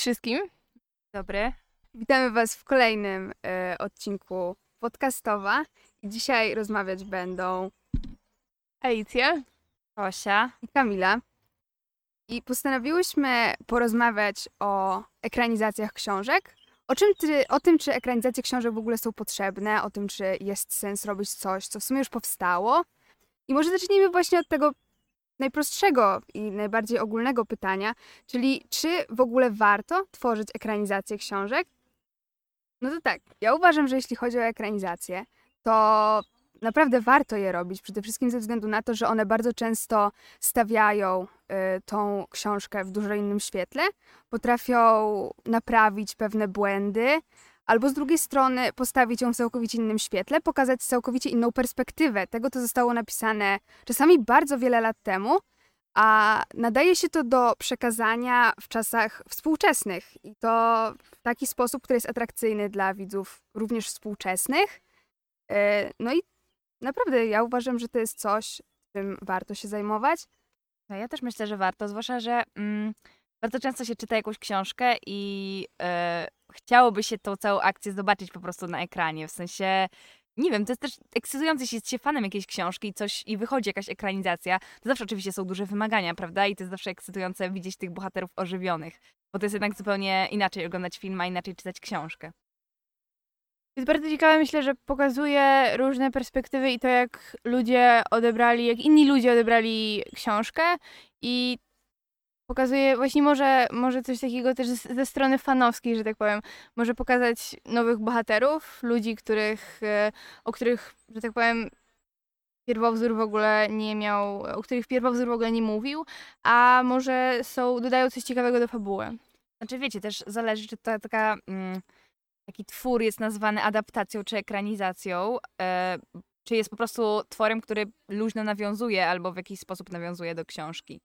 Cześć wszystkim. Dobry. Witamy Was w kolejnym e, odcinku podcastowa. I dzisiaj rozmawiać będą Alicja. Osia. i Kamila. I postanowiłyśmy porozmawiać o ekranizacjach książek. O, czym ty, o tym, czy ekranizacje książek w ogóle są potrzebne, o tym, czy jest sens robić coś, co w sumie już powstało. I może zacznijmy właśnie od tego najprostszego i najbardziej ogólnego pytania, czyli czy w ogóle warto tworzyć ekranizację książek? No to tak, ja uważam, że jeśli chodzi o ekranizację, to naprawdę warto je robić, przede wszystkim ze względu na to, że one bardzo często stawiają y, tą książkę w dużo innym świetle, potrafią naprawić pewne błędy, albo z drugiej strony postawić ją w całkowicie innym świetle, pokazać całkowicie inną perspektywę tego, co zostało napisane czasami bardzo wiele lat temu, a nadaje się to do przekazania w czasach współczesnych i to w taki sposób, który jest atrakcyjny dla widzów również współczesnych. Y, No i naprawdę ja uważam, że to jest coś, czym warto się zajmować. No ja też myślę, że warto, zwłaszcza, że mm, bardzo często się czyta jakąś książkę i e, chciałoby się tą całą akcję zobaczyć po prostu na ekranie. W sensie, nie wiem, to jest też ekscytujące, jeśli jest się fanem jakiejś książki i coś i wychodzi jakaś ekranizacja. To zawsze oczywiście są duże wymagania, prawda? I to jest zawsze ekscytujące widzieć tych bohaterów ożywionych. Bo to jest jednak zupełnie inaczej oglądać film, a inaczej czytać książkę. Jest bardzo ciekawe, myślę, że pokazuje różne perspektywy i to, jak ludzie odebrali, jak inni ludzie odebrali książkę i pokazuje właśnie może, może coś takiego też ze strony fanowskiej, że tak powiem. Może pokazać nowych bohaterów, ludzi, których, e, o których, że tak powiem, pierwowzór w ogóle nie miał, o których pierwowzór w ogóle nie mówił, a może są, dodają coś ciekawego do fabuły. Znaczy wiecie, też zależy, czy ta taka, mm, taki twór jest nazwany adaptacją czy ekranizacją, e, czy jest po prostu tworem, który luźno nawiązuje albo w jakiś sposób nawiązuje do książki.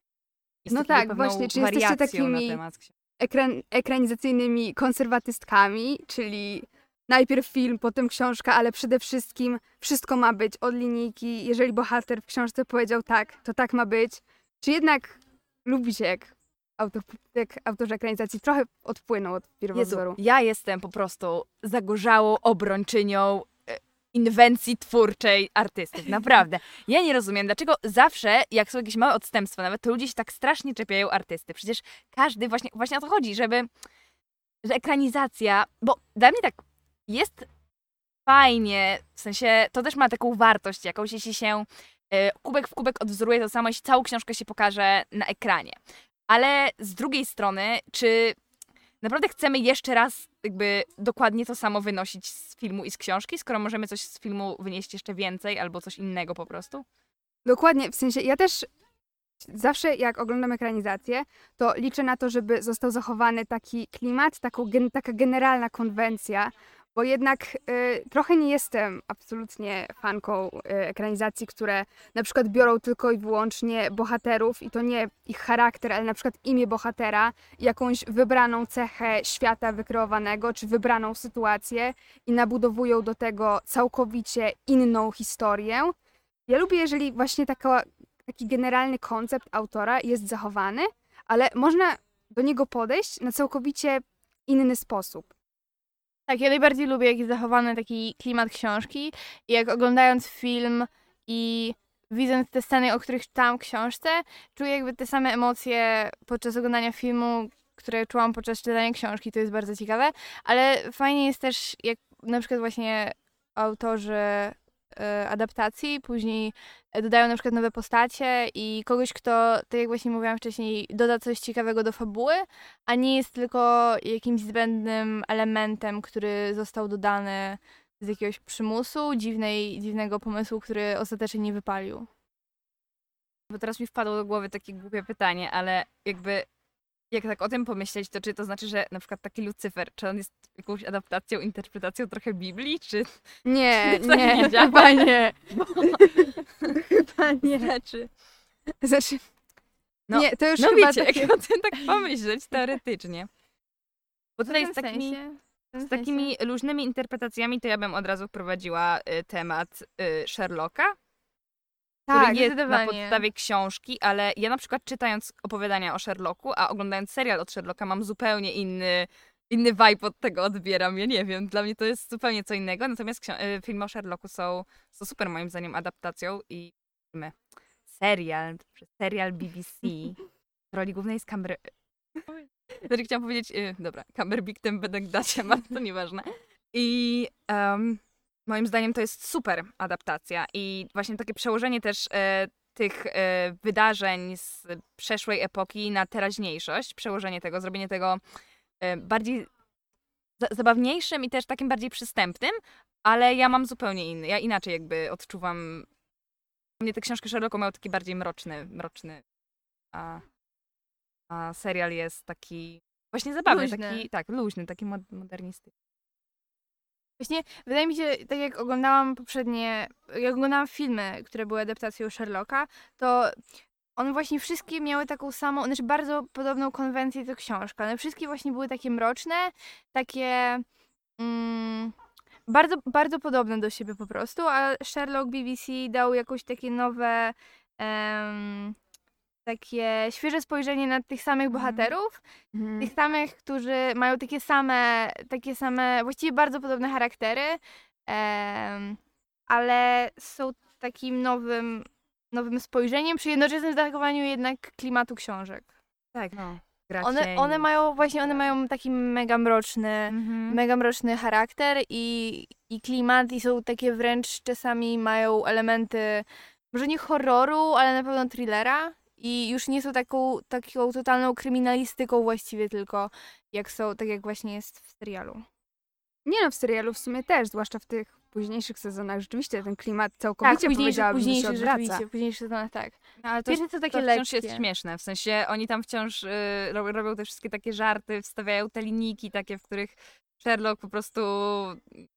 Jest No tak, właśnie, czy jesteście takimi-. Ekran, ekranizacyjnymi konserwatystkami, czyli najpierw film, potem książka, ale przede wszystkim wszystko ma być od linijki. Jeżeli bohater w książce powiedział tak, to tak ma być. Czy jednak lubicie, jak, autor, jak autorzy ekranizacji trochę odpłyną od Jezu, pierwowzoru? ja jestem po prostu zagorzałą obrończynią inwencji twórczej artystów. Naprawdę. Ja nie rozumiem, dlaczego zawsze, jak są jakieś małe odstępstwa nawet, to ludzie się tak strasznie czepiają artysty. Przecież każdy, właśnie, właśnie o to chodzi, żeby, że ekranizacja, bo dla mnie tak jest fajnie, w sensie to też ma taką wartość jakąś, jeśli się e, kubek w kubek odwzoruje to samo, jeśli całą książkę się pokaże na ekranie. Ale z drugiej strony, czy naprawdę chcemy jeszcze raz jakby dokładnie to samo wynosić z filmu i z książki, skoro możemy coś z filmu wynieść jeszcze więcej albo coś innego po prostu? Dokładnie, w sensie ja też zawsze jak oglądam ekranizację, to liczę na to, żeby został zachowany taki klimat, taką, taka generalna konwencja, bo jednak y, trochę nie jestem absolutnie fanką y, ekranizacji, które na przykład biorą tylko i wyłącznie bohaterów i to nie ich charakter, ale na przykład imię bohatera, jakąś wybraną cechę świata wykreowanego, czy wybraną sytuację i nabudowują do tego całkowicie inną historię. Ja lubię, jeżeli właśnie taka, taki generalny koncept autora jest zachowany, ale można do niego podejść na całkowicie inny sposób. Tak, ja najbardziej lubię, jak jest zachowany taki klimat książki. I jak oglądając film i widząc te sceny, o których czytałam w książce, czuję jakby te same emocje podczas oglądania filmu, które czułam podczas czytania książki, to jest bardzo ciekawe, ale fajnie jest też, jak na przykład właśnie autorzy adaptacji później dodają na przykład nowe postacie i kogoś, kto, tak jak właśnie mówiłam wcześniej, doda coś ciekawego do fabuły, a nie jest tylko jakimś zbędnym elementem, który został dodany z jakiegoś przymusu, dziwnej, dziwnego pomysłu, który ostatecznie nie wypalił. Bo teraz mi wpadło do głowy takie głupie pytanie, ale jakby jak tak o tym pomyśleć, to czy to znaczy, że na przykład taki Lucyfer, czy on jest jakąś adaptacją, interpretacją trochę Biblii, czy Nie, To nie nie, działa. chyba nie. Chyba nie. znaczy... Znaczy, No, nie, to już No chyba wiecie, takie... jak o tym tak pomyśleć teoretycznie. Bo tutaj z takimi, sensie- z takimi luźnymi interpretacjami to ja bym od razu wprowadziła y, temat y, Sherlocka. Tak, który jest na zdecydowanie. podstawie książki, ale ja na przykład czytając opowiadania o Sherlocku, a oglądając serial od Sherlocka mam zupełnie inny, inny vibe od tego odbieram. Ja nie wiem, dla mnie to jest zupełnie co innego, natomiast y, filmy o Sherlocku są, są super moim zdaniem adaptacją i filmy. Serial, serial BBC w roli głównej jest Camber... Znaczy chciałam powiedzieć, y, dobra, Camberbictem Benedictem, ale to nieważne. I em, moim zdaniem to jest super adaptacja i właśnie takie przełożenie też e, tych e, wydarzeń z przeszłej epoki na teraźniejszość, przełożenie tego, zrobienie tego e, bardziej za zabawniejszym i też takim bardziej przystępnym, ale ja mam zupełnie inny, ja inaczej jakby odczuwam, mnie te książki Sherlocka mają taki bardziej mroczny, mroczny, a, a serial jest taki właśnie zabawny, Luźny. taki, tak, luźny, taki mod modernistyczny. Właśnie wydaje mi się, tak jak oglądałam poprzednie, jak oglądałam filmy, które były adaptacją Sherlocka, to one właśnie wszystkie miały taką samą, znaczy bardzo podobną konwencję do książka. One wszystkie właśnie były takie mroczne, takie mm, bardzo, bardzo podobne do siebie po prostu, a Sherlock BBC dał jakoś takie nowe, takie świeże spojrzenie na tych samych Mhm. bohaterów, Mhm. tych samych, którzy mają takie same, takie same, właściwie bardzo podobne charaktery, em, ale są takim nowym, nowym spojrzeniem przy jednoczesnym zachowaniu jednak klimatu książek. Tak, no. One, one mają właśnie, one mają taki mega mroczny, Mhm. mega mroczny charakter i, i klimat i są takie wręcz czasami mają elementy może nie horroru, ale na pewno thrillera i już nie są taką, taką totalną kryminalistyką właściwie tylko jak są, tak jak właśnie jest w serialu. Nie no, w serialu w sumie też, zwłaszcza w tych późniejszych sezonach. Rzeczywiście ten klimat całkowicie tak, powiedziałabym, że się odwraca. rzeczywiście, w późniejszych sezonach tak. No, ale to, Pierwsze są takie to wciąż lekkie. jest śmieszne, w sensie oni tam wciąż y, ro- robią te wszystkie takie żarty, wstawiają te linijki takie, w których Sherlock po prostu,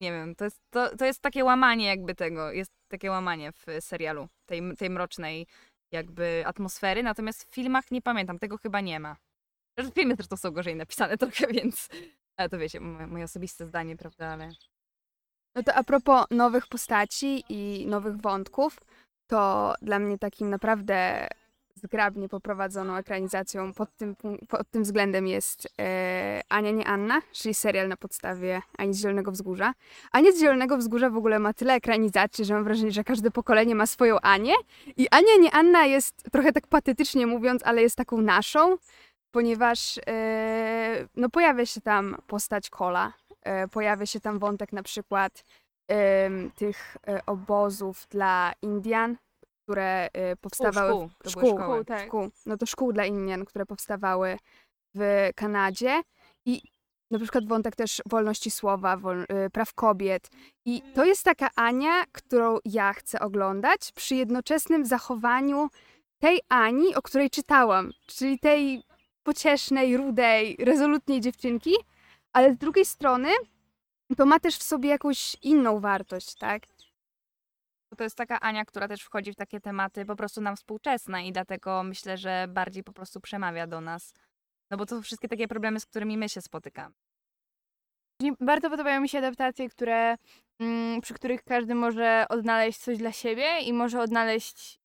nie wiem, to jest, to, to jest takie łamanie jakby tego, jest takie łamanie w serialu, tej, tej mrocznej jakby atmosfery, natomiast w filmach nie pamiętam, tego chyba nie ma. Zresztą filmy zresztą są gorzej napisane trochę, więc, ale to wiecie, moje, moje osobiste zdanie, prawda, ale... No to a propos nowych postaci i nowych wątków, to dla mnie takim naprawdę zgrabnie poprowadzoną ekranizacją pod tym, pod tym względem jest e, Ania nie Anna, czyli serial na podstawie Ani z Zielonego Wzgórza. Ania z Zielonego Wzgórza w ogóle ma tyle ekranizacji, że mam wrażenie, że każde pokolenie ma swoją Anię. I Ania nie Anna jest, trochę tak patetycznie mówiąc, ale jest taką naszą, ponieważ e, no pojawia się tam postać Kola, e, pojawia się tam wątek na przykład tych e, obozów dla Indian, które e, powstawały szkół, to były szkół, szkoły. tak. szkół, no to szkół dla Indian, które powstawały w Kanadzie i na przykład wątek też wolności słowa, wol, y, praw kobiet. I to jest taka Ania, którą ja chcę oglądać przy jednoczesnym zachowaniu tej Ani, o której czytałam, czyli tej pociesznej, rudej, rezolutnej dziewczynki, ale z drugiej strony to ma też w sobie jakąś inną wartość, tak? To jest taka Ania, która też wchodzi w takie tematy po prostu nam współczesne i dlatego myślę, że bardziej po prostu przemawia do nas. No bo to wszystkie takie problemy, z którymi my się spotykamy. Bardzo podobają mi się adaptacje, które, mm, przy których każdy może odnaleźć coś dla siebie i może odnaleźć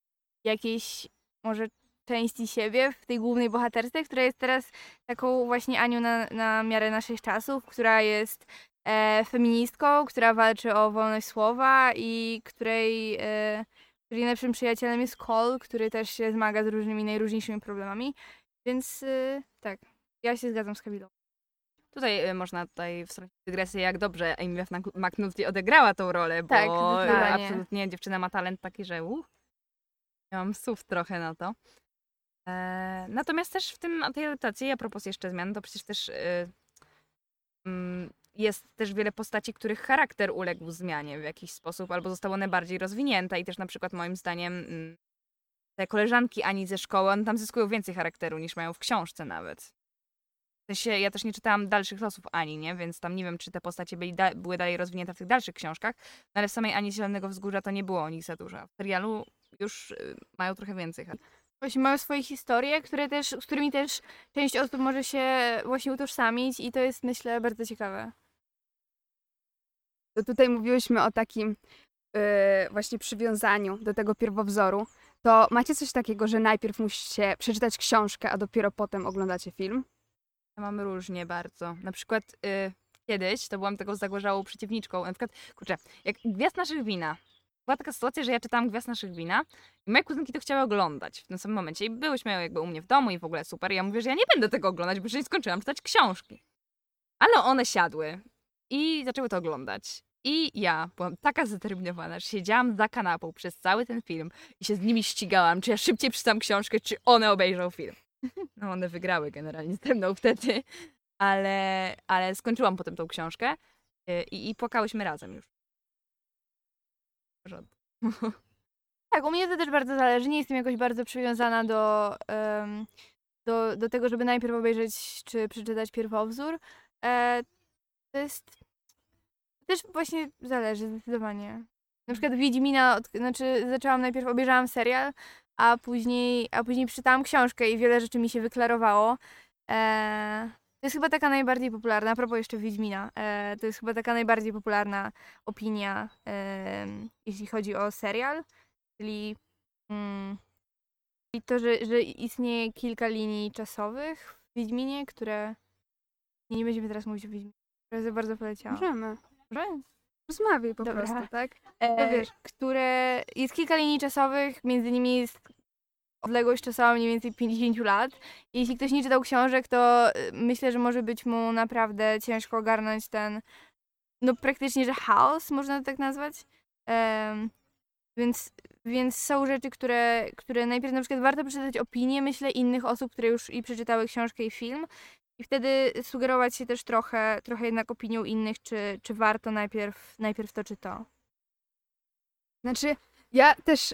jakieś może części siebie w tej głównej bohaterce, która jest teraz taką właśnie Anią na, na miarę naszych czasów, która jest e, feministką, która walczy o wolność słowa i której, e, której najlepszym przyjacielem jest Cole, który też się zmaga z różnymi najróżniejszymi problemami. Więc e, tak, ja się zgadzam z Kamilą. Tutaj y, można tutaj wstrącić dygresję, jak dobrze Amy McNulty odegrała tą rolę, bo Tak, zdecydowanie. absolutnie dziewczyna ma talent taki, że uh, ja mam słów trochę na to. E, natomiast też w tym, tej adaptacji, a propos jeszcze zmian, to przecież też y, mm, jest też wiele postaci, których charakter uległ zmianie w jakiś sposób, albo zostały one bardziej rozwinięte i też na przykład moim zdaniem mm, te koleżanki Ani ze szkoły, one tam zyskują więcej charakteru niż mają w książce nawet. W sensie, ja też nie czytałam dalszych losów Ani, nie? Więc tam nie wiem, czy te postacie byli da- były dalej rozwinięte w tych dalszych książkach, no ale w samej Ani Zielonego Wzgórza to nie było o nich za dużo. W serialu już y, mają trochę więcej. Właśnie mają swoje historie, które też, z którymi też część osób może się właśnie utożsamić i to jest myślę bardzo ciekawe. To tutaj mówiłyśmy o takim yy, właśnie przywiązaniu do tego pierwowzoru, to macie coś takiego, że najpierw musicie przeczytać książkę, a dopiero potem oglądacie film? Ja mam różnie bardzo. Na przykład y, kiedyś to byłam taką zagorzałą przeciwniczką. Na przykład, kurczę, jak Gwiazd naszych wina. Była taka sytuacja, że ja czytałam Gwiazd naszych wina i moje kuzynki to chciały oglądać w tym samym momencie. I byłyśmy jakby u mnie w domu i w ogóle super. I ja mówię, że ja nie będę tego oglądać, bo jeszcze nie skończyłam czytać książki. Ale one siadły i zaczęły to oglądać. I ja byłam taka zdeterminowana, że siedziałam za kanapą przez cały ten film i się z nimi ścigałam, czy ja szybciej przeczytam książkę, czy one obejrzą film. No one wygrały generalnie ze mną wtedy, ale, ale skończyłam potem tą książkę y, i, i płakałyśmy razem już. Tak, u mnie to też bardzo zależy. Nie jestem jakoś bardzo przywiązana do, em, do, do tego, żeby najpierw obejrzeć czy przeczytać pierwowzór. E, to jest. Też właśnie zależy zdecydowanie. Na przykład Wiedźmina, od, znaczy zaczęłam najpierw, obejrzałam serial, a później, a później przeczytałam książkę i wiele rzeczy mi się wyklarowało. E, to jest chyba taka najbardziej popularna, a propos jeszcze Wiedźmina, e, to jest chyba taka najbardziej popularna opinia, jeśli chodzi o serial. Czyli, mm, to, że, że istnieje kilka linii czasowych w Wiedźminie, które. Nie, nie będziemy teraz mówić o Wiedźminie. Za bardzo poleciałam. Możemy. Może? Rozmawiaj po Dobra. prostu, tak? E, wiesz. które. Jest kilka linii czasowych, między nimi jest odległość czasowa mniej więcej 50 lat. Jeśli ktoś nie czytał książek, to y, myślę, że może być mu naprawdę ciężko ogarnąć ten. No praktycznie, że chaos, można to tak nazwać. Więc, więc są rzeczy, które, które najpierw na przykład warto przeczytać opinie, myślę, innych osób, które już i przeczytały książkę i film. I wtedy sugerować się też trochę, trochę jednak opinią innych, czy, czy warto najpierw, najpierw to czy to. Znaczy, ja też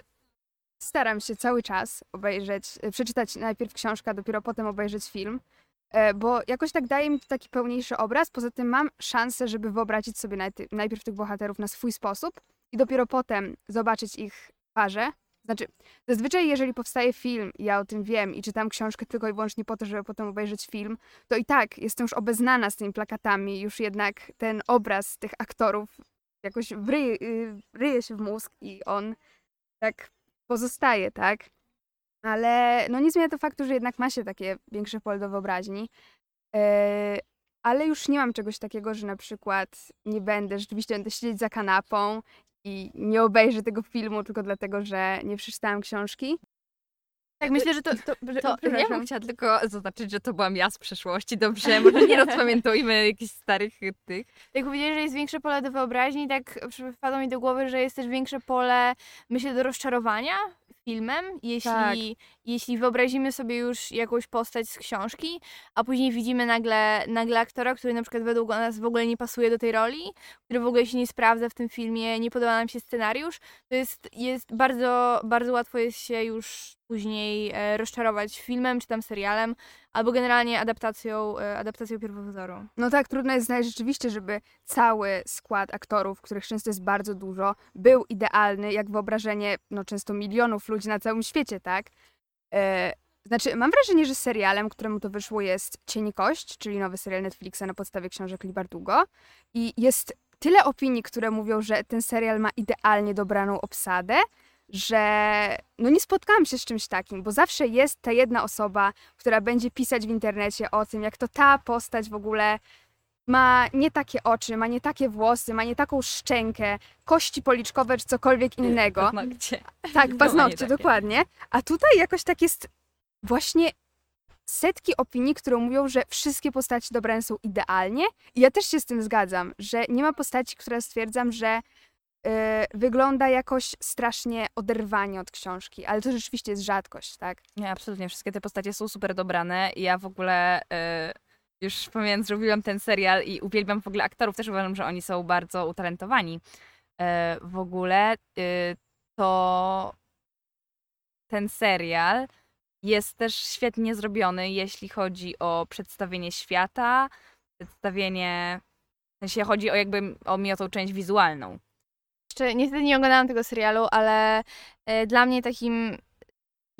staram się cały czas obejrzeć, e, przeczytać najpierw książkę, dopiero potem obejrzeć film, e, bo jakoś tak daje mi to taki pełniejszy obraz. Poza tym mam szansę, żeby wyobrazić sobie najpierw tych bohaterów na swój sposób i dopiero potem zobaczyć ich twarze. Znaczy, zazwyczaj jeżeli powstaje film ja o tym wiem i czytam książkę tylko i wyłącznie po to, żeby potem obejrzeć film, to i tak jestem już obeznana z tymi plakatami, już jednak ten obraz tych aktorów jakoś wryje, y, ryje się w mózg i on tak pozostaje, tak? Ale no nie zmienia to faktu, że jednak ma się takie większe pole do wyobraźni. E, ale już nie mam czegoś takiego, że na przykład nie będę, rzeczywiście będę siedzieć za kanapą i nie obejrzę tego filmu tylko dlatego, że nie przeczytałam książki. Tak, myślę, że to... to, To ja bym chciała tylko zaznaczyć, że to byłam ja z przeszłości, dobrze? Może nie rozpamiętujmy jakichś starych tych. Jak powiedziałeś, że jest większe pole do wyobraźni, tak przypadło mi do głowy, że jest też większe pole, myślę, do rozczarowania filmem, jeśli, Tak. jeśli wyobrazimy sobie już jakąś postać z książki, a później widzimy nagle, nagle aktora, który na przykład według nas w ogóle nie pasuje do tej roli, który w ogóle się nie sprawdza w tym filmie, nie podoba nam się scenariusz, to jest, jest bardzo, bardzo łatwo jest się już później e, rozczarować filmem czy tam serialem, albo generalnie adaptacją, e, adaptacją pierwowzoru. No tak, trudno jest znaleźć rzeczywiście, żeby cały skład aktorów, których często jest bardzo dużo, był idealny, jak wyobrażenie no, często milionów ludzi na całym świecie, tak? E, znaczy, mam wrażenie, że serialem, któremu to wyszło jest Cień Kość, czyli nowy serial Netflixa na podstawie książek Lee Bardugo. I jest tyle opinii, które mówią, że ten serial ma idealnie dobraną obsadę, że no nie spotkałam się z czymś takim, bo zawsze jest ta jedna osoba, która będzie pisać w internecie o tym, jak to ta postać w ogóle ma nie takie oczy, ma nie takie włosy, ma nie taką szczękę, kości policzkowe czy cokolwiek innego. Paznokcie. Tak, Zdecydowanie paznokcie, takie. dokładnie. A tutaj jakoś tak jest właśnie setki opinii, które mówią, że wszystkie postaci dobrane są idealnie. I ja też się z tym zgadzam, że nie ma postaci, która stwierdzam, że y, wygląda jakoś strasznie oderwanie od książki, ale to rzeczywiście jest rzadkość, tak? Nie, absolutnie. Wszystkie te postacie są super dobrane. Ja w ogóle y, już pamiętam, że robiłam ten serial i uwielbiam w ogóle aktorów. Też uważam, że oni są bardzo utalentowani. Y, w ogóle y, to ten serial jest też świetnie zrobiony, jeśli chodzi o przedstawienie świata, przedstawienie, w sensie chodzi o jakby o mi o tą część wizualną. Jeszcze niestety nie oglądałam tego serialu, ale e, dla mnie takim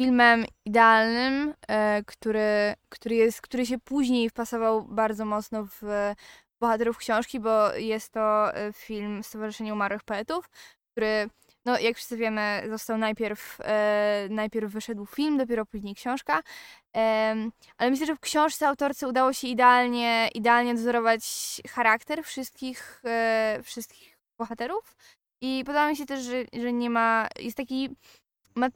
filmem idealnym, e, który, który, jest, który się później wpasował bardzo mocno w bohaterów książki, bo jest to e, film Stowarzyszenia Umarłych Poetów, który, no jak wszyscy wiemy, został najpierw, najpierw wyszedł film, dopiero później książka. Ale myślę, że w książce autorce udało się idealnie, idealnie dozorować charakter wszystkich, wszystkich bohaterów. I podoba mi się też, że, że nie ma, jest taki, ma,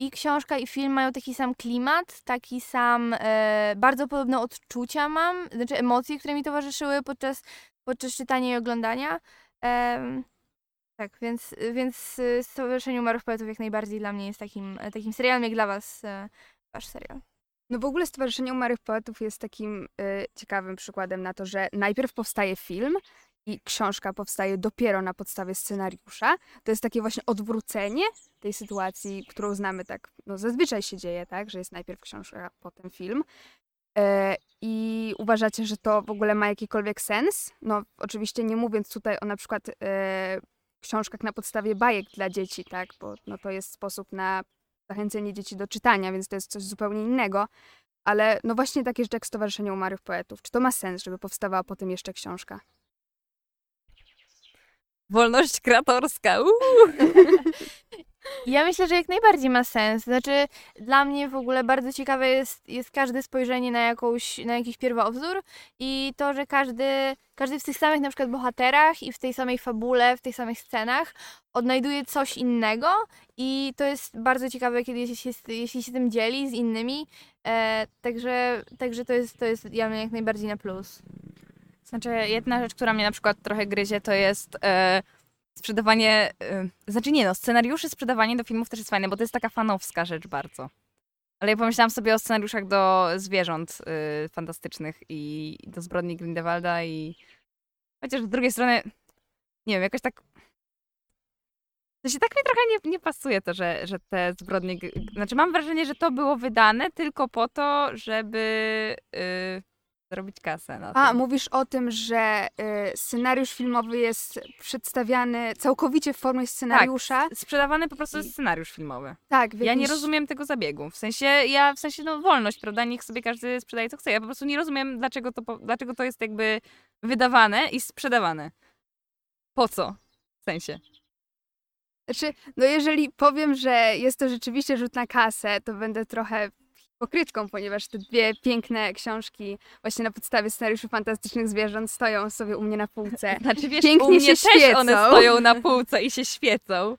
i książka i film mają taki sam klimat, taki sam, e, bardzo podobne odczucia mam, znaczy emocje, które mi towarzyszyły podczas, podczas czytania i oglądania. Em, tak, więc, więc Stowarzyszenie Umarłych Poetów jak najbardziej dla mnie jest takim, takim serialem, jak dla was e, wasz serial. No w ogóle Stowarzyszenie Umarłych Poetów jest takim y, ciekawym przykładem na to, że najpierw powstaje film i książka powstaje dopiero na podstawie scenariusza. To jest takie właśnie odwrócenie tej sytuacji, którą znamy tak, no zazwyczaj się dzieje, tak, że jest najpierw książka, potem film. E, I uważacie, że to w ogóle ma jakikolwiek sens? No oczywiście nie mówiąc tutaj o na przykład e, książkach na podstawie bajek dla dzieci, tak, bo no, to jest sposób na zachęcenie dzieci do czytania, więc to jest coś zupełnie innego. Ale no właśnie takie rzeczy jak Stowarzyszenie Umarłych Poetów. Czy to ma sens, żeby powstawała potem jeszcze książka? Wolność kreatorska. Ja myślę, że jak najbardziej ma sens. Znaczy, dla mnie w ogóle bardzo ciekawe jest, jest każde spojrzenie na, jakąś, na jakiś pierwowzór i to, że każdy, każdy w tych samych na przykład bohaterach i w tej samej fabule, w tych samych scenach odnajduje coś innego i to jest bardzo ciekawe, kiedy jeśli się, jeśli się tym dzieli z innymi. E, także także to, jest, to jest ja mnie jak najbardziej na plus. Znaczy, jedna rzecz, która mnie na przykład trochę gryzie, to jest e, sprzedawanie. E, znaczy, nie no, scenariuszy sprzedawanie do filmów też jest fajne, bo to jest taka fanowska rzecz bardzo. Ale ja pomyślałam sobie o scenariuszach do zwierząt e, fantastycznych i do zbrodni Grindelwalda i. Chociaż z drugiej strony, nie wiem, jakoś tak. To się tak mi trochę nie, nie pasuje to, że, że te zbrodnie. Znaczy, mam wrażenie, że to było wydane tylko po to, żeby y, zarobić kasę na A, tym. mówisz o tym, że y, scenariusz filmowy jest przedstawiany całkowicie w formie scenariusza. S- Sprzedawany po prostu jest scenariusz filmowy. Tak, w Ja nie rozumiem tego zabiegu. W sensie, ja w sensie, no wolność, prawda? Niech sobie każdy sprzedaje co chce. Ja po prostu nie rozumiem, dlaczego to, dlaczego to jest jakby wydawane i sprzedawane. Po co? W sensie. Znaczy, no jeżeli powiem, że jest to rzeczywiście rzut na kasę, to będę trochę hipokrytką, ponieważ te dwie piękne książki właśnie na podstawie scenariuszy fantastycznych zwierząt stoją sobie u mnie na półce. Znaczy, wiesz, Pięknie u mnie się też świecą. one stoją na półce i się świecą.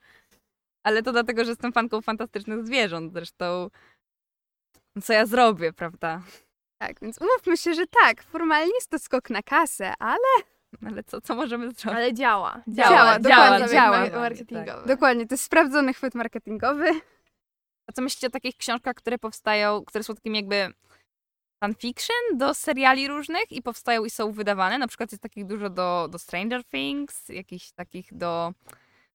Ale to dlatego, że jestem fanką fantastycznych zwierząt. Zresztą, no co ja zrobię, prawda? Tak, więc umówmy się, że tak, formalnie jest to skok na kasę, ale Ale co, co możemy zrobić? Ale działa. Działa, dokładnie, działa. Mar- marketingowy. dokładnie, to jest sprawdzony chwyt marketingowy. A co myślicie o takich książkach, które powstają, które są takim jakby fanfiction do seriali różnych i powstają i są wydawane? Na przykład jest takich dużo do, do Stranger Things, jakichś takich do...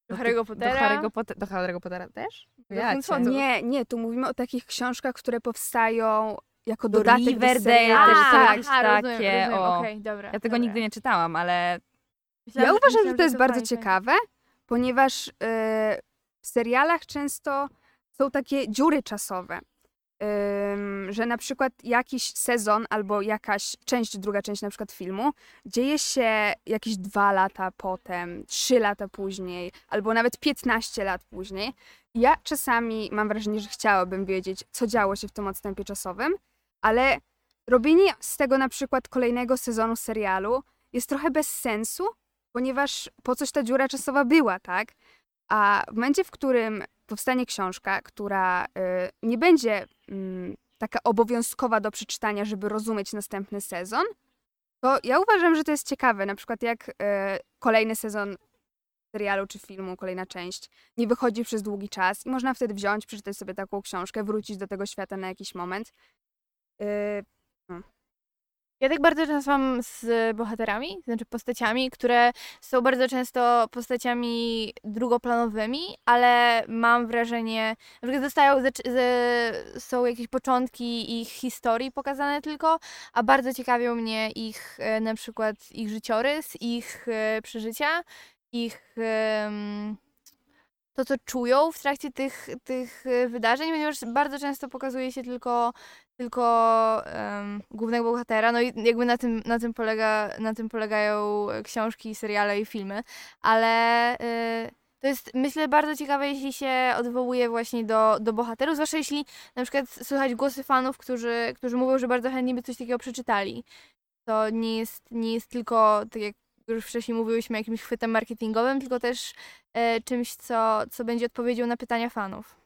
Do Harry'ego Do Pottera. Harry'ego, Potte- do Harry'ego Pottera też? Do Ja. Nie, nie, tu mówimy o takich książkach, które powstają jako Do dodatek do Riverdale serialu. też są tak. jakieś aha, rozumiem, takie, rozumiem. o. Okej, dobra. Ja tego dobra. nigdy nie czytałam, ale Myślałam, Ja uważam, że myślałam, to jest bardzo ciekawe, ponieważ y, w serialach często są takie dziury czasowe. Że na przykład jakiś sezon albo jakaś część, druga część na przykład filmu dzieje się jakieś dwa lata potem, trzy lata później, albo nawet 15 lat później. Ja czasami mam wrażenie, że chciałabym wiedzieć, co działo się w tym odstępie czasowym, ale robienie z tego na przykład kolejnego sezonu serialu jest trochę bez sensu, ponieważ po coś ta dziura czasowa była, tak? A w momencie, w którym powstanie książka, która y, nie będzie mm, taka obowiązkowa do przeczytania, żeby rozumieć następny sezon, to ja uważam, że to jest ciekawe. Na przykład jak y, kolejny sezon serialu czy filmu, kolejna część nie wychodzi przez długi czas i można wtedy wziąć, przeczytać sobie taką książkę, wrócić do tego świata na jakiś moment. Y, Ja tak bardzo często mam z bohaterami, znaczy postaciami, które są bardzo często postaciami drugoplanowymi, ale mam wrażenie, zac- z, są jakieś początki ich historii pokazane tylko, a bardzo ciekawią mnie ich e, na przykład ich życiorys, ich e, przeżycia, ich em, to, co czują w trakcie tych, tych e, wydarzeń, ponieważ bardzo często pokazuje się tylko tylko em, głównego bohatera, no i jakby na tym, na tym, polega, na tym polegają książki, seriale i filmy, ale y, to jest, myślę, bardzo ciekawe, jeśli się odwołuje właśnie do, do bohaterów, zwłaszcza jeśli na przykład słychać głosy fanów, którzy, którzy mówią, że bardzo chętnie by coś takiego przeczytali. To nie jest, nie jest tylko, tak jak już wcześniej mówiłyśmy, jakimś chwytem marketingowym, tylko też e, czymś, co, co będzie odpowiedzią na pytania fanów.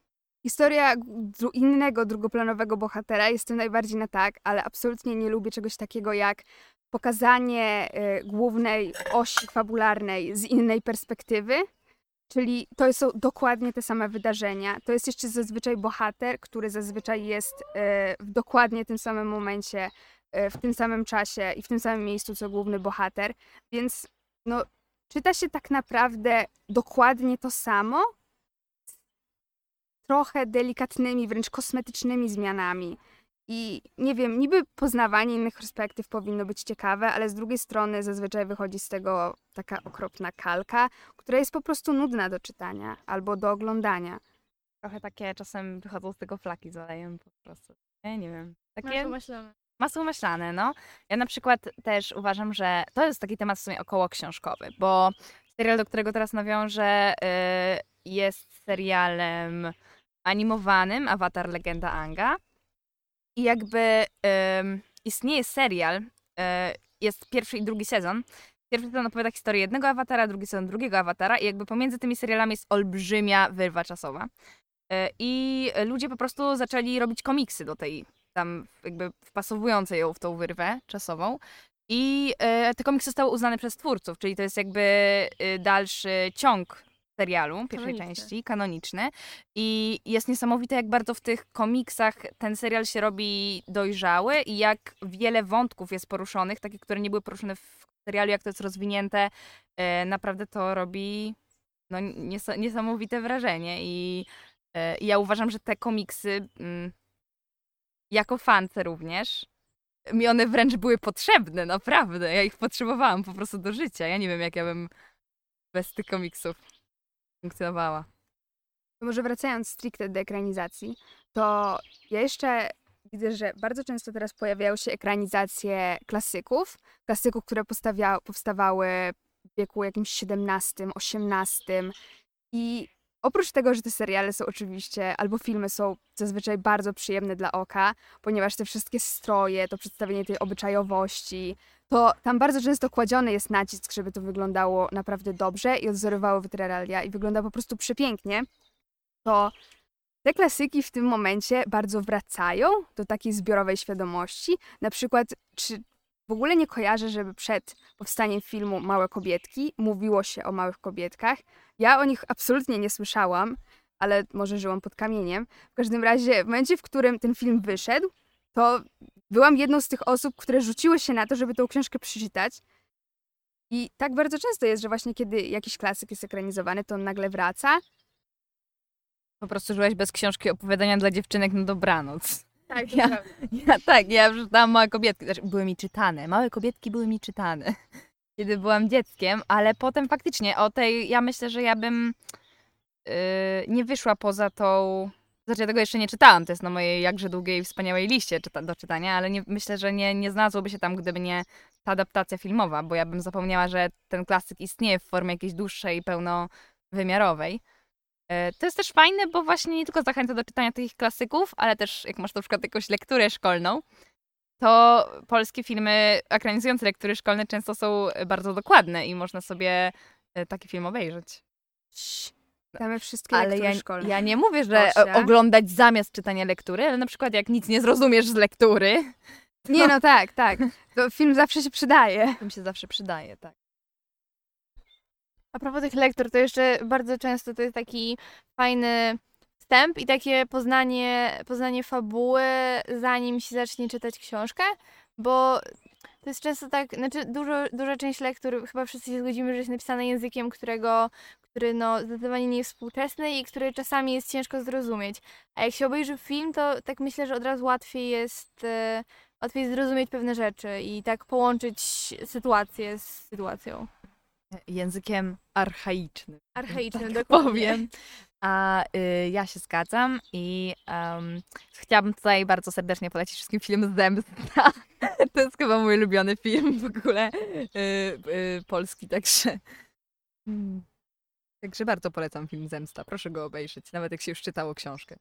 Historia dru- innego drugoplanowego bohatera jest tym najbardziej na tak, ale absolutnie nie lubię czegoś takiego jak pokazanie y, głównej osi fabularnej z innej perspektywy. Czyli to są dokładnie te same wydarzenia. To jest jeszcze zazwyczaj bohater, który zazwyczaj jest y, w dokładnie tym samym momencie, w tym samym czasie i w tym samym miejscu co główny bohater. Więc no, czyta się tak naprawdę dokładnie to samo, trochę delikatnymi, wręcz kosmetycznymi zmianami. I nie wiem, niby poznawanie innych perspektyw powinno być ciekawe, ale z drugiej strony zazwyczaj wychodzi z tego taka okropna kalka, która jest po prostu nudna do czytania albo do oglądania. Trochę takie czasem wychodzą z tego flaki z olejem po prostu. Nie, nie wiem. Takie maślane. Masło maślane, no. Ja na przykład też uważam, że to jest taki temat w sumie około książkowy, bo serial, do którego teraz nawiążę, y, jest serialem animowanym Avatar Legenda Anga. I jakby istnieje serial, y, jest pierwszy i drugi sezon. Pierwszy sezon opowiada historię jednego awatara, drugi sezon drugiego awatara i jakby pomiędzy tymi serialami jest olbrzymia wyrwa czasowa. Y, I ludzie po prostu zaczęli robić komiksy do tej tam jakby wpasowujące ją w tą wyrwę czasową. I e, te komiksy zostały uznane przez twórców, czyli to jest jakby e, dalszy ciąg serialu, pierwszej części, kanoniczny. I jest niesamowite, jak bardzo w tych komiksach ten serial się robi dojrzały i jak wiele wątków jest poruszonych, takie, które nie były poruszone w serialu, jak to jest rozwinięte. E, naprawdę to robi no, nies- niesamowite wrażenie. I e, ja uważam, że te komiksy mm, jako fance również, mi one wręcz były potrzebne, naprawdę. Ja ich potrzebowałam po prostu do życia. Ja nie wiem, jak ja bym bez tych komiksów funkcjonowała. Może wracając stricte do ekranizacji, to ja jeszcze widzę, że bardzo często teraz pojawiają się ekranizacje klasyków, klasyków, które powstawały w wieku jakimś XVII, XVIII i oprócz tego, że te seriale są oczywiście, albo filmy są zazwyczaj bardzo przyjemne dla oka, ponieważ te wszystkie stroje, to przedstawienie tej obyczajowości, to tam bardzo często kładziony jest nacisk, żeby to wyglądało naprawdę dobrze i odzorowało realia i wygląda po prostu przepięknie, to te klasyki w tym momencie bardzo wracają do takiej zbiorowej świadomości. Na przykład, czy w ogóle nie kojarzę, żeby przed powstaniem filmu Małe Kobietki mówiło się o małych kobietkach. Ja o nich absolutnie nie słyszałam, ale może żyłam pod kamieniem. W każdym razie, w momencie, w którym ten film wyszedł, to byłam jedną z tych osób, które rzuciły się na to, żeby tą książkę przeczytać. I tak bardzo często jest, że właśnie kiedy jakiś klasyk jest ekranizowany, to on nagle wraca. Po prostu żyłaś bez książki opowiadania dla dziewczynek na dobranoc. Tak, Ja-. Ja tak, ja przeczytałam Małe Kobietki, znaczy były mi czytane, Małe Kobietki były mi czytane, kiedy byłam dzieckiem, ale potem faktycznie o tej, ja myślę, że ja bym yy, nie wyszła poza tą, znaczy ja tego jeszcze nie czytałam, to jest na mojej jakże długiej, wspaniałej liście czyta, do czytania, ale nie, myślę, że nie, nie znalazłoby się tam, gdyby nie ta adaptacja filmowa, bo ja bym zapomniała, że ten klasyk istnieje w formie jakiejś dłuższej, pełnowymiarowej. E, To jest też fajne, bo właśnie nie tylko zachęca do czytania tych klasyków, ale też jak masz na przykład jakąś lekturę szkolną, to polskie filmy ekranizujące lektury szkolne często są bardzo dokładne i można sobie e, taki film obejrzeć. Damy wszystkie Ale lektury ja, szkolne. ja nie mówię, że Proszę. oglądać zamiast czytania lektury, ale na przykład jak nic nie zrozumiesz z lektury, Nie, no tak, tak. To film zawsze się przydaje. to mi się zawsze przydaje, tak. A propos tych lektur, to jeszcze bardzo często to jest taki fajny wstęp i takie poznanie, poznanie fabuły, zanim się zacznie czytać książkę, bo to jest często tak, znaczy dużo, duża część lektur, chyba wszyscy się zgodzimy, że jest napisana językiem, którego, który no zdecydowanie nie jest współczesny i który czasami jest ciężko zrozumieć. A jak się obejrzy film, to tak myślę, że od razu łatwiej jest, e, łatwiej zrozumieć pewne rzeczy i tak połączyć sytuację z sytuacją. Językiem archaicznym. Archaicznym, tak dokładnie. powiem. A y, ja się zgadzam i em, chciałabym tutaj bardzo serdecznie polecić wszystkim film Zemsta. To jest chyba mój ulubiony film w ogóle y, y, polski, także mm, Także bardzo polecam film Zemsta. Proszę go obejrzeć, nawet jak się już czytało książkę.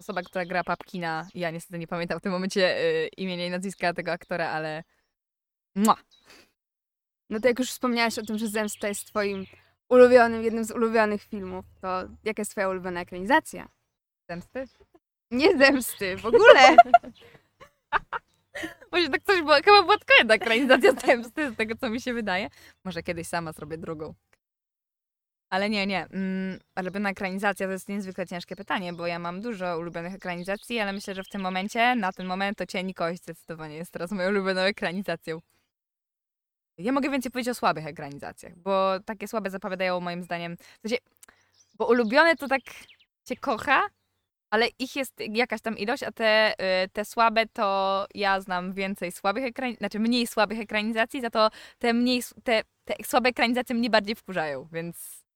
Osoba, która gra Papkina, ja niestety nie pamiętam w tym momencie y, imienia i nazwiska tego aktora, ale... Mua! No to jak już wspomniałaś o tym, że Zemsta jest twoim ulubionym, jednym z ulubionych filmów, to jaka jest twoja ulubiona ekranizacja? Zemsty? Nie Zemsty, w ogóle! Może tak coś było, chyba była tylko jedna ekranizacja Zemsty, z tego co mi się wydaje. Może kiedyś sama zrobię drugą. Ale nie, nie. Mm, ulubiona ekranizacja to jest niezwykle ciężkie pytanie, bo ja mam dużo ulubionych ekranizacji, ale myślę, że w tym momencie, na ten moment, to Cień Kość zdecydowanie jest teraz moją ulubioną ekranizacją. Ja mogę więcej powiedzieć o słabych ekranizacjach, bo takie słabe zapowiadają moim zdaniem. W sensie, bo ulubione to tak się kocha, ale ich jest jakaś tam ilość, a te, y, te słabe to ja znam więcej słabych ekranizacji, znaczy mniej słabych ekranizacji, za to te mniej, te, te słabe ekranizacje mnie bardziej wkurzają, więc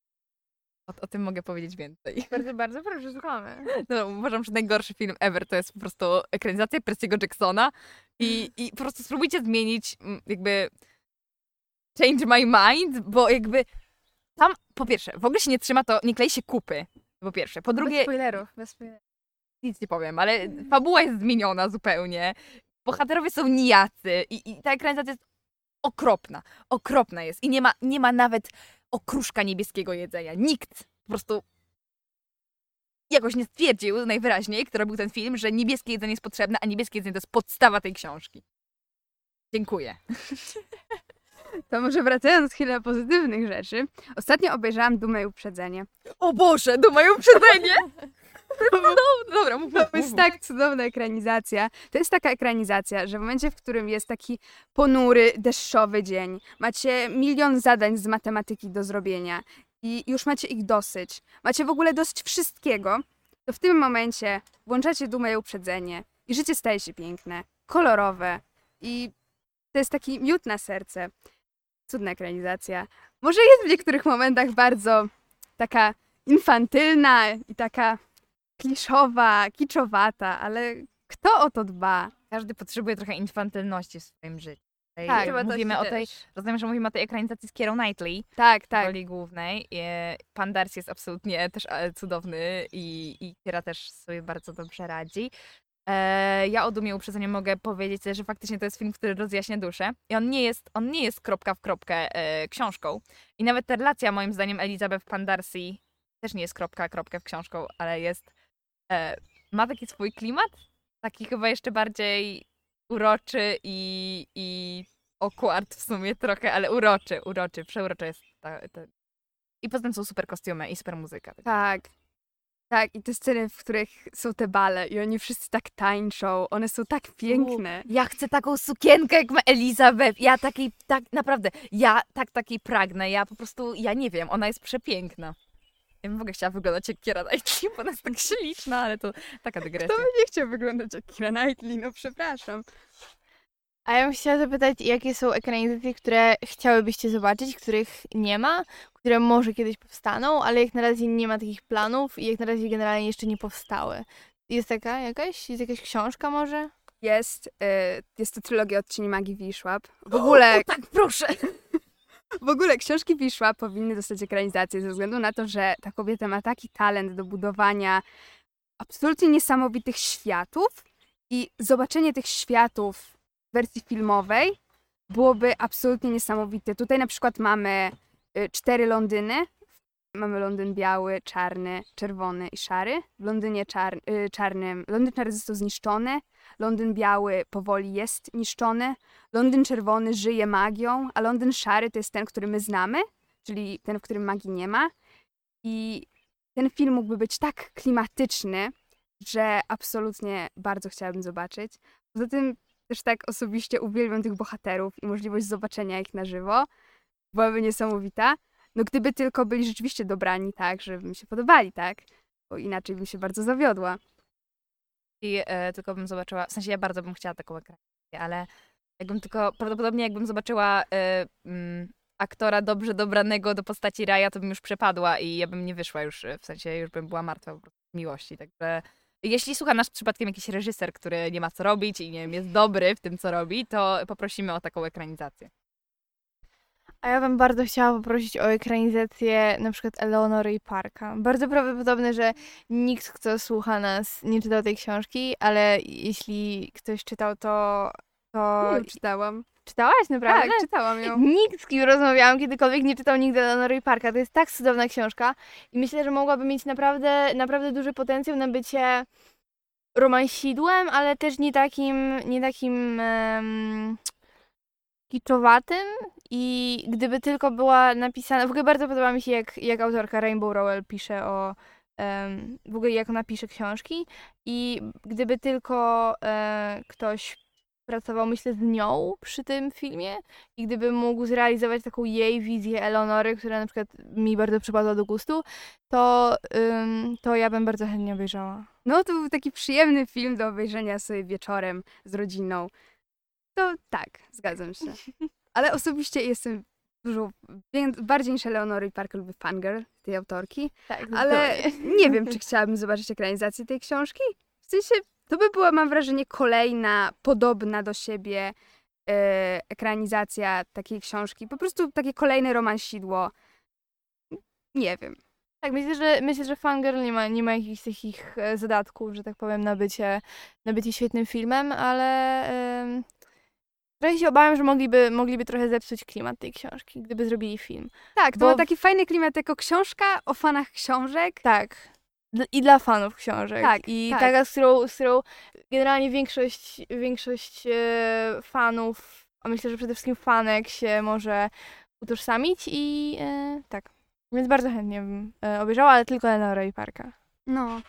o, o tym mogę powiedzieć więcej. Bardzo, bardzo proszę, słuchamy. No, uważam, że najgorszy film ever to jest po prostu ekranizacja Percy'ego Jacksona i, i po prostu spróbujcie zmienić jakby change my mind, bo jakby tam po pierwsze, w ogóle się nie trzyma to, nie klei się kupy, po pierwsze. Po Bez drugie, spoilerów, bez spoilerów. nic nie powiem, ale fabuła jest zmieniona zupełnie. Bohaterowie są nijacy i, i ta ekranizacja jest okropna. Okropna jest. I nie ma, nie ma nawet okruszka niebieskiego jedzenia. Nikt po prostu jakoś nie stwierdził najwyraźniej, kto robił ten film, że niebieskie jedzenie jest potrzebne, a niebieskie jedzenie to jest podstawa tej książki. Dziękuję. To może wracając chwilę do pozytywnych rzeczy. Ostatnio obejrzałam Dumę i Uprzedzenie. O Boże, do mają uprzedzenie! No, dobra, mów, mów, To jest mów. tak cudowna ekranizacja. To jest taka ekranizacja, że w momencie, w którym jest taki ponury, deszczowy dzień, macie milion zadań z matematyki do zrobienia i już macie ich dosyć, macie w ogóle dosyć wszystkiego, to w tym momencie włączacie dumę i uprzedzenie i życie staje się piękne, kolorowe i to jest taki miód na serce. Cudna ekranizacja. Może jest w niektórych momentach bardzo taka infantylna i taka kliszowa, kiczowata, ale kto o to dba? Każdy potrzebuje trochę infantylności w swoim życiu. Tak, mówimy o tej, też. rozumiem, że mówimy o tej ekranizacji z Kierą Knightley, Tak, w tak. roli głównej. E, Pan Darcy jest absolutnie też e, cudowny i, i Kiera też sobie bardzo dobrze radzi. E, ja o Dumie Uprzedzeniu mogę powiedzieć, że faktycznie to jest film, który rozjaśnia duszę. I on nie jest, on nie jest kropka w kropkę e, książką. I nawet ta relacja, moim zdaniem, Elizabeth Pan Darcy też nie jest kropka kropkę w książką, ale jest, e, ma taki swój klimat, taki chyba jeszcze bardziej uroczy i, i w sumie trochę, ale uroczy, uroczy, przeuroczy jest ta, ta. I poza tym są super kostiumy i super muzyka. Tak. Tak, i te sceny, w których są te bale i oni wszyscy tak tańczą, one są tak piękne. Ja chcę taką sukienkę jak ma Elizabeth. Ja takiej, tak naprawdę, ja tak takiej pragnę. Ja po prostu, ja nie wiem, ona jest przepiękna. Ja bym w ogóle chciała wyglądać jak Kiera Knightley, bo ona jest tak śliczna, ale to taka dygresja. Kto by nie chciał wyglądać jak Kira Knightley, no przepraszam. A ja bym chciała zapytać, jakie są ekranizacje, które chciałybyście zobaczyć, których nie ma, które może kiedyś powstaną, ale jak na razie nie ma takich planów i jak na razie generalnie jeszcze nie powstały. Jest taka jakaś? Jest jakaś książka może? Jest, y, jest to trylogia Odcieni Magii Wiszłap. W ogóle, tak, proszę. w ogóle książki Wiszła powinny dostać ekranizację ze względu na to, że ta kobieta ma taki talent do budowania absolutnie niesamowitych światów i zobaczenie tych światów wersji filmowej byłoby absolutnie niesamowite. Tutaj na przykład mamy y, cztery Londyny. Mamy Londyn biały, czarny, czerwony i szary. W Londynie czar, y, czarnym, Londyn czarny został zniszczony, Londyn biały powoli jest niszczony, Londyn czerwony żyje magią, a Londyn szary to jest ten, który my znamy, czyli ten, w którym magii nie ma. I ten film mógłby być tak klimatyczny, że absolutnie bardzo chciałabym zobaczyć. Poza tym też tak osobiście uwielbiam tych bohaterów i możliwość zobaczenia ich na żywo byłaby niesamowita. No gdyby tylko byli rzeczywiście dobrani tak, żeby mi się podobali, tak? Bo inaczej bym się bardzo zawiodła. I e, tylko bym zobaczyła, w sensie ja bardzo bym chciała taką ekranizację, ale jakbym tylko, prawdopodobnie jakbym zobaczyła e, mm, aktora dobrze dobranego do postaci Raja, to bym już przepadła i ja bym nie wyszła już, e, w sensie już bym była martwa po prostu miłości, także jeśli słucha nas przypadkiem jakiś reżyser, który nie ma co robić i nie wiem, jest dobry w tym, co robi, to poprosimy o taką ekranizację. A ja bym bardzo chciała poprosić o ekranizację na przykład Eleonory i Parka. Bardzo prawdopodobne, że nikt, kto słucha nas, nie czytał tej książki, ale jeśli ktoś czytał, to... to... Nie czytałam. Czytałaś naprawdę? Tak, czytałam ją. Nikt, z kim rozmawiałam kiedykolwiek, nie czytał nigdy Eleonory i Parka. To jest tak cudowna książka i myślę, że mogłaby mieć naprawdę, naprawdę duży potencjał na bycie romansidłem, ale też nie takim, nie takim um, kiczowatym i gdyby tylko była napisana, w ogóle bardzo podoba mi się jak, jak autorka Rainbow Rowell pisze o em, w ogóle jak ona pisze książki i gdyby tylko e, ktoś pracował, myślę, z nią przy tym filmie i gdyby mógł zrealizować taką jej wizję Eleonory, która na przykład mi bardzo przypadła do gustu, to, ym, to ja bym bardzo chętnie obejrzała. No to był taki przyjemny film do obejrzenia sobie wieczorem z rodziną. To tak, zgadzam się. Ale osobiście jestem dużo bardziej niż Eleonory Parker lubię fangirl tej autorki. Tak, Ale nie wiem, czy chciałabym zobaczyć ekranizację tej książki. W sensie, to by była, mam wrażenie, kolejna podobna do siebie e, ekranizacja takiej książki. Po prostu takie kolejne romansidło. Nie wiem. Tak, myślę, że myślę, że Fangirl nie ma, nie ma jakichś takich e, zadatków, że tak powiem, na bycie, na bycie świetnym filmem, ale ym, trochę się obawiam, że mogliby, mogliby trochę zepsuć klimat tej książki, gdyby zrobili film. Tak, to Bo ma taki fajny klimat jako książka o fanach książek. Tak. Dl- I dla fanów książek. Tak, I tak. taka, z którą, z którą generalnie większość, większość e, fanów, a myślę, że przede wszystkim fanek się może utożsamić i e, tak. Więc bardzo chętnie bym e, obejrzała, ale tylko Eleonora i Parka. No.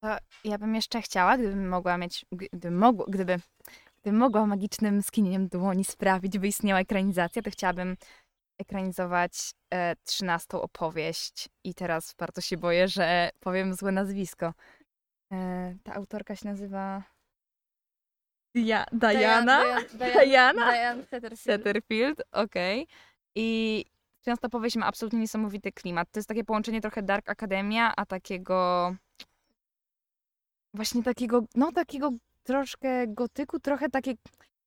To ja bym jeszcze chciała, gdybym mogła mieć, gdyby, mogło, gdyby, gdybym mogła magicznym skinieniem dłoni sprawić, by istniała ekranizacja, to chciałabym ekranizować e, trzynastą opowieść i teraz bardzo się boję, że powiem złe nazwisko. E, ta autorka się nazywa Dia- Diana? Diana? Diana Setterfield. Setterfield, okej. I Trzynasta opowieść ma absolutnie niesamowity klimat. To jest takie połączenie trochę Dark Academia, a takiego właśnie takiego, no takiego troszkę gotyku, trochę takie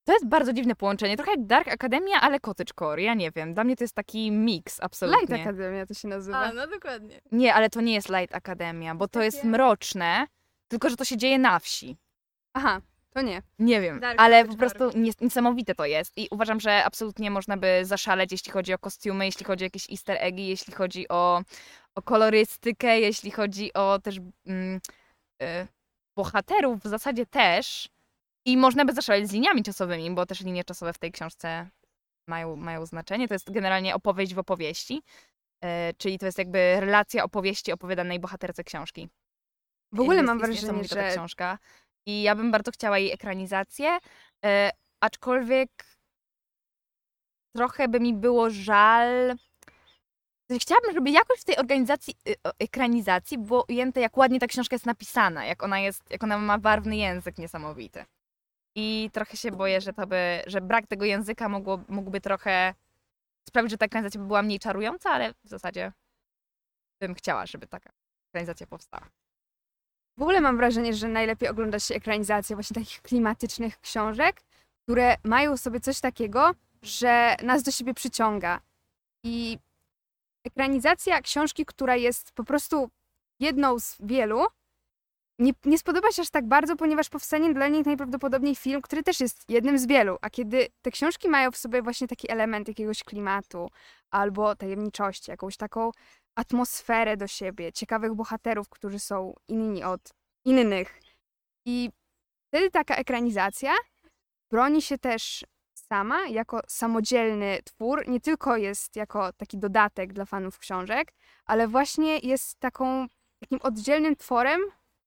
to jest bardzo dziwne połączenie. Trochę jak Dark Academia, ale cottagecore. Ja nie wiem. Dla mnie to jest taki miks absolutnie. Light Academia to się nazywa. A, no dokładnie. Nie, ale to nie jest Light Academia, bo to jest mroczne, tylko że to się dzieje na wsi. Aha, to nie. Nie wiem, Dark ale po prostu nies- niesamowite to jest i uważam, że absolutnie można by zaszaleć, jeśli chodzi o kostiumy, jeśli chodzi o jakieś easter eggi, jeśli chodzi o, o kolorystykę, jeśli chodzi o też mm, y, bohaterów w zasadzie też. I można by zaszaleć z liniami czasowymi, bo też linie czasowe w tej książce mają, mają znaczenie. To jest generalnie opowieść w opowieści, y, czyli to jest jakby relacja opowieści opowiadanej bohaterce książki. W ogóle Jest- mam jest wrażenie, niesamowita ta że książka. I ja bym bardzo chciała jej ekranizację, e, aczkolwiek trochę by mi było żal. Chciałabym, żeby jakoś w tej organizacji, y, ekranizacji było ujęte, jak ładnie ta książka jest napisana, jak ona jest, jak ona ma barwny język niesamowity. I trochę się boję, że to by, że brak tego języka mogło, mógłby trochę sprawić, że ta ekranizacja by była mniej czarująca, ale w zasadzie bym chciała, żeby taka ekranizacja powstała. w ogóle mam wrażenie, że najlepiej ogląda się ekranizacje właśnie takich klimatycznych książek, które mają sobie coś takiego, że nas do siebie przyciąga. I ekranizacja książki, która jest po prostu jedną z wielu, nie, nie spodoba się aż tak bardzo, ponieważ powstanie dla niej najprawdopodobniej film, który też jest jednym z wielu. A kiedy te książki mają w sobie właśnie taki element jakiegoś klimatu albo tajemniczości, jakąś taką atmosferę do siebie, ciekawych bohaterów, którzy są inni od innych. I wtedy taka ekranizacja broni się też sama jako samodzielny twór, nie tylko jest jako taki dodatek dla fanów książek, ale właśnie jest taką, takim oddzielnym tworem,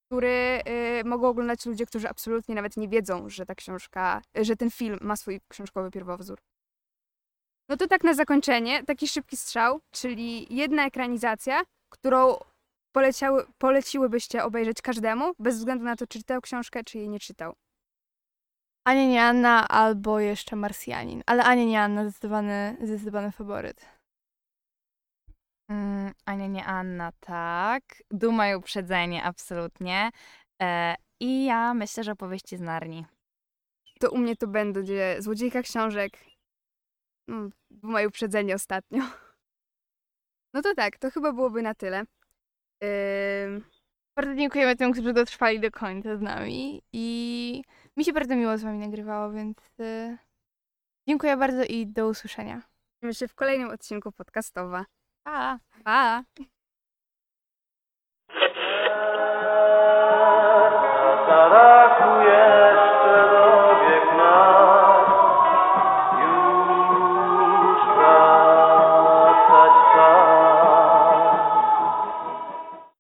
który y, mogą oglądać ludzie, którzy absolutnie nawet nie wiedzą, że ta książka, że ten film ma swój książkowy pierwowzór. No to tak na zakończenie, taki szybki strzał, czyli jedna ekranizacja, którą poleciały, poleciłybyście obejrzeć każdemu, bez względu na to, czy czytał książkę, czy jej nie czytał. Ania nie Anna albo jeszcze Marsjanin. Ale Ania nie Anna zdecydowany, zdecydowany faworyt. Mm, Ania, nie Anna, tak. Duma i uprzedzenie, absolutnie. E, I ja myślę, że opowieści z Narni. To u mnie to będzie Złodziejka książek No, bo mają uprzedzenie ostatnio. No to tak, to chyba byłoby na tyle. Bardzo dziękujemy tym, którzy dotrwali do końca z nami i mi się bardzo miło z wami nagrywało, więc y, dziękuję bardzo i do usłyszenia. widzimy się w kolejnym odcinku podcastowa. 啊。啊。